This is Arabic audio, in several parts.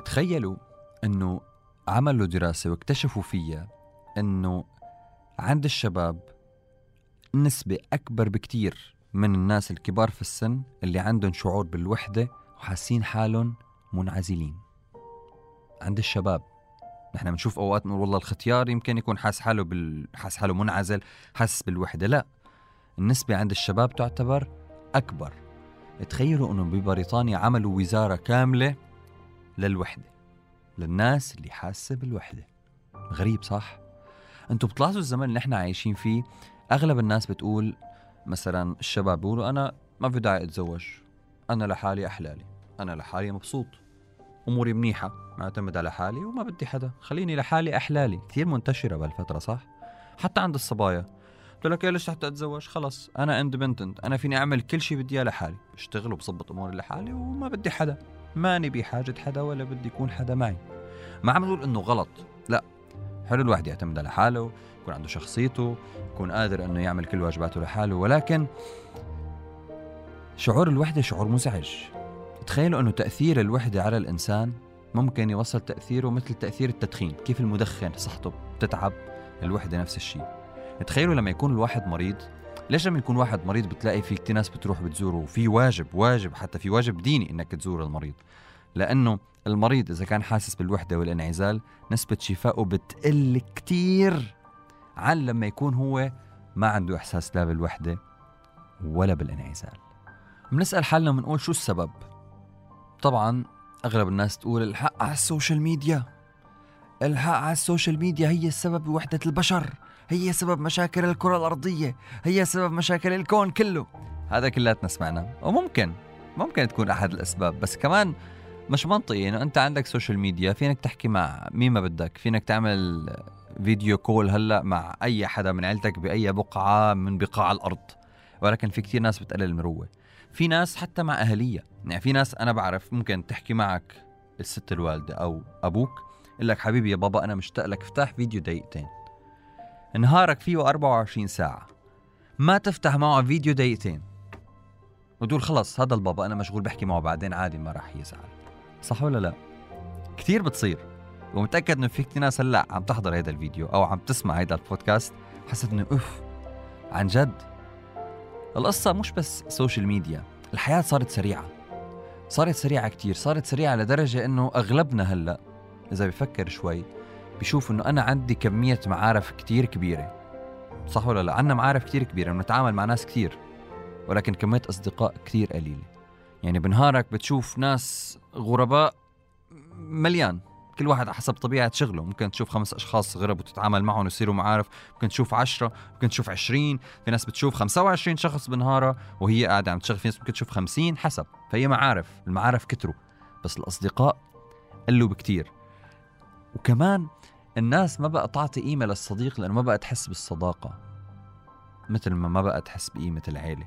تخيلوا أنه عملوا دراسة واكتشفوا فيها أنه عند الشباب نسبة أكبر بكتير من الناس الكبار في السن اللي عندهم شعور بالوحدة وحاسين حالهم منعزلين. عند الشباب. نحن بنشوف أوقات نقول والله الختيار يمكن يكون حاس حاله بال... حاس حاله منعزل حاسس بالوحدة. لا. النسبة عند الشباب تعتبر أكبر. تخيلوا أنه ببريطانيا عملوا وزارة كاملة للوحدة للناس اللي حاسة بالوحدة. غريب صح؟ أنتم بتلاحظوا الزمن اللي إحنا عايشين فيه؟ أغلب الناس بتقول مثلا الشباب بيقولوا أنا ما في داعي أتزوج أنا لحالي أحلالي أنا لحالي مبسوط أموري منيحة معتمد على حالي وما بدي حدا خليني لحالي أحلالي. كثير منتشرة بهالفترة صح؟ حتى عند الصبايا. قلت لك ليش حتى اتزوج خلص أنا اندبندنت أنا فيني أعمل كل شيء بدي إياه لحالي. بشتغل وبظبط أموري لحالي وما بدي حدا. ماني بحاجة حدا ولا بدي يكون حدا معي. ما عم نقول إنه غلط لا. حلو الواحد يعتمد على حاله يكون عنده شخصيته يكون قادر إنه يعمل كل واجباته لحاله ولكن شعور الوحدة شعور مزعج. تخيلوا إنه تأثير الوحدة على الإنسان ممكن يوصل تأثيره مثل تأثير التدخين كيف المدخن صحته بتتعب الوحدة نفس الشيء. تخيلوا لما يكون الواحد مريض ليش لما يكون واحد مريض بتلاقي في كتير ناس بتروح بتزوره؟ وفي واجب واجب حتى في واجب ديني إنك تزور المريض. لأنه المريض إذا كان حاسس بالوحدة والانعزال نسبة شفائه بتقل كتير عن لما يكون هو ما عنده إحساس لا بالوحدة ولا بالانعزال. بنسأل حالنا بنقول شو السبب؟ طبعا أغلب الناس تقول الحق على السوشيال ميديا. الحق على ال social media هي السبب بوحدة البشر هي سبب مشاكل الكرة الأرضية هي سبب مشاكل الكون كله. هذا كلاتنا سمعنا وممكن ممكن تكون أحد الأسباب بس كمان مش منطقي إنه أنت عندك social media فينك تحكي مع مين ما بدك فينك تعمل video call هلأ مع أي حدا من عيلتك بأي بقعة من بقاع الأرض. ولكن في كتير ناس بتقلل المروه في ناس حتى مع اهاليها يعني في ناس أنا بعرف ممكن تحكي معك الست الوالدة أو أبوك يقول لك حبيبي يا بابا أنا مشتاق لك افتح فيديو دقيقتين. نهارك فيه 24 ساعة. ما تفتح معه فيديو دقيقتين. وتقول خلص هذا البابا أنا مشغول بحكي معه بعدين عادي ما راح يزعل. صح ولا لا؟ كثير بتصير. ومتأكد إنه في كثير ناس هلأ عم تحضر هذا الفيديو أو عم تسمع هذا البودكاست. حست إنه أوف عن جد. القصة مش بس social media الحياة صارت سريعة. صارت سريعة كتير صارت سريعة لدرجة إنه أغلبنا هلأ إذا بفكر شوي بشوف إنه أنا عندي كمية معارف كتير كبيرة. صح ولا لا؟ عنا معارف كتير كبيرة بنتعامل مع ناس كتير ولكن كمية أصدقاء كتير قليلة. يعني بنهارك بتشوف ناس غرباء مليان كل واحد حسب طبيعة شغله. ممكن تشوف خمس أشخاص غرب وتتعامل معهم ويصيروا معارف ممكن تشوف عشرة ممكن تشوف عشرين. في ناس بتشوف 25 شخص بنهارها وهي قاعدة عم تشتغل في ناس ممكن تشوف 50 حسب. فهي معارف المعارف كتروا بس الأصدقاء قلوا بكتير. وكمان الناس ما بقى تعطي قيمة للصديق لأنه ما بقى تحس بالصداقة مثل ما ما بقى تحس بقيمة العيلة.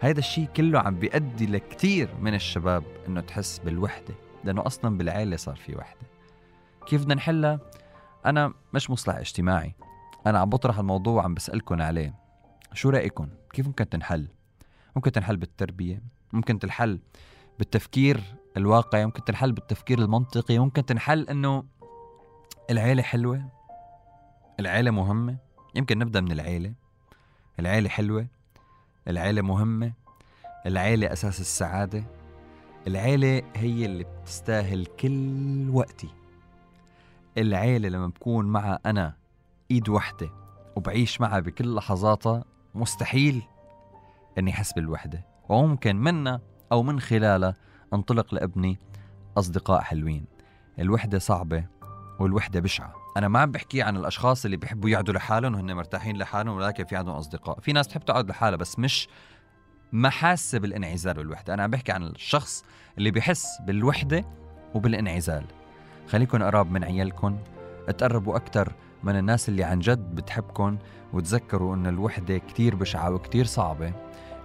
هيدا الشيء كله عم بيؤدي لكتير من الشباب إنه تحس بالوحدة لأنه أصلا بالعيلة صار في وحدة. كيف بدنا نحلها؟ أنا مش مصلح اجتماعي. أنا عم بطرح الموضوع وعم بسالكم عليه. شو رايكم كيف ممكن تنحل؟ ممكن تنحل بالتربية ممكن تنحل بالتفكير الواقعي ممكن تنحل بالتفكير المنطقي ممكن تنحل إنه العيلة حلوة؟ العيلة مهمة. يمكن نبدأ من العيلة. العيلة حلوة. العيلة مهمة. العيلة أساس السعادة. العيلة هي اللي بتستاهل كل وقتي. العيلة لما بكون معها أنا إيد وحدة وبعيش معها بكل لحظاتها مستحيل أني أحس بالوحدة. وممكن منا أو من خلالها أنطلق لابني أصدقاء حلوين. الوحدة صعبة. والوحدة بشعة. أنا ما عم بحكي عن الأشخاص اللي بيحبوا يقعدوا لحالهم وهن مرتاحين لحالهم ولكن في عندهم أصدقاء. في ناس تحب تقعد لحالها بس مش ما حاسه بالانعزال والوحدة. أنا عم بحكي عن الشخص اللي بحس بالوحدة وبالانعزال. خليكن قراب من عيالكم تقربوا أكثر من الناس اللي عن جد بتحبكم وتذكروا أن الوحدة كتير بشعة وكتير صعبة.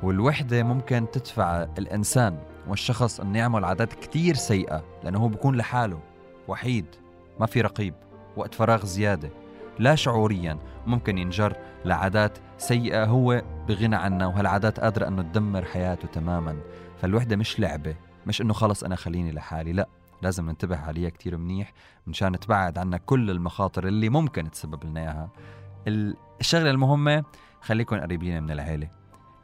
والوحدة ممكن تدفع الإنسان والشخص أن يعمل عادات كتير سيئة لأنه هو بيكون لحاله وحيد. ما في رقيب وقت فراغ زيادة لا شعوريا ممكن ينجر. لعادات سيئة هو بغنى عنها وهالعادات قادرة أنه تدمر حياته تماما. فالوحدة مش لعبة مش أنه خلص أنا خليني لحالي لا. لازم ننتبه عليها كتير منيح مشان نتبعد عنا كل المخاطر اللي ممكن تسبب لنا إياها. الشغلة المهمة خليكم قريبين من العيلة.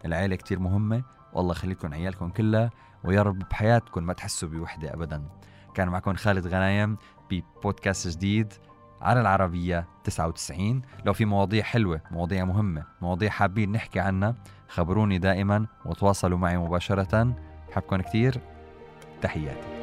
العيلة كتير مهمة والله خليكم عيالكم كلها ويا رب بحياتكم ما تحسوا بوحدة ابدا. كان معكم خالد غنايم ببودكاست جديد على العربية 99 لو في مواضيع حلوة مواضيع مهمة مواضيع حابين نحكي عنها خبروني دائما وتواصلوا معي مباشرة. بحبكم كتير؟ تحياتي.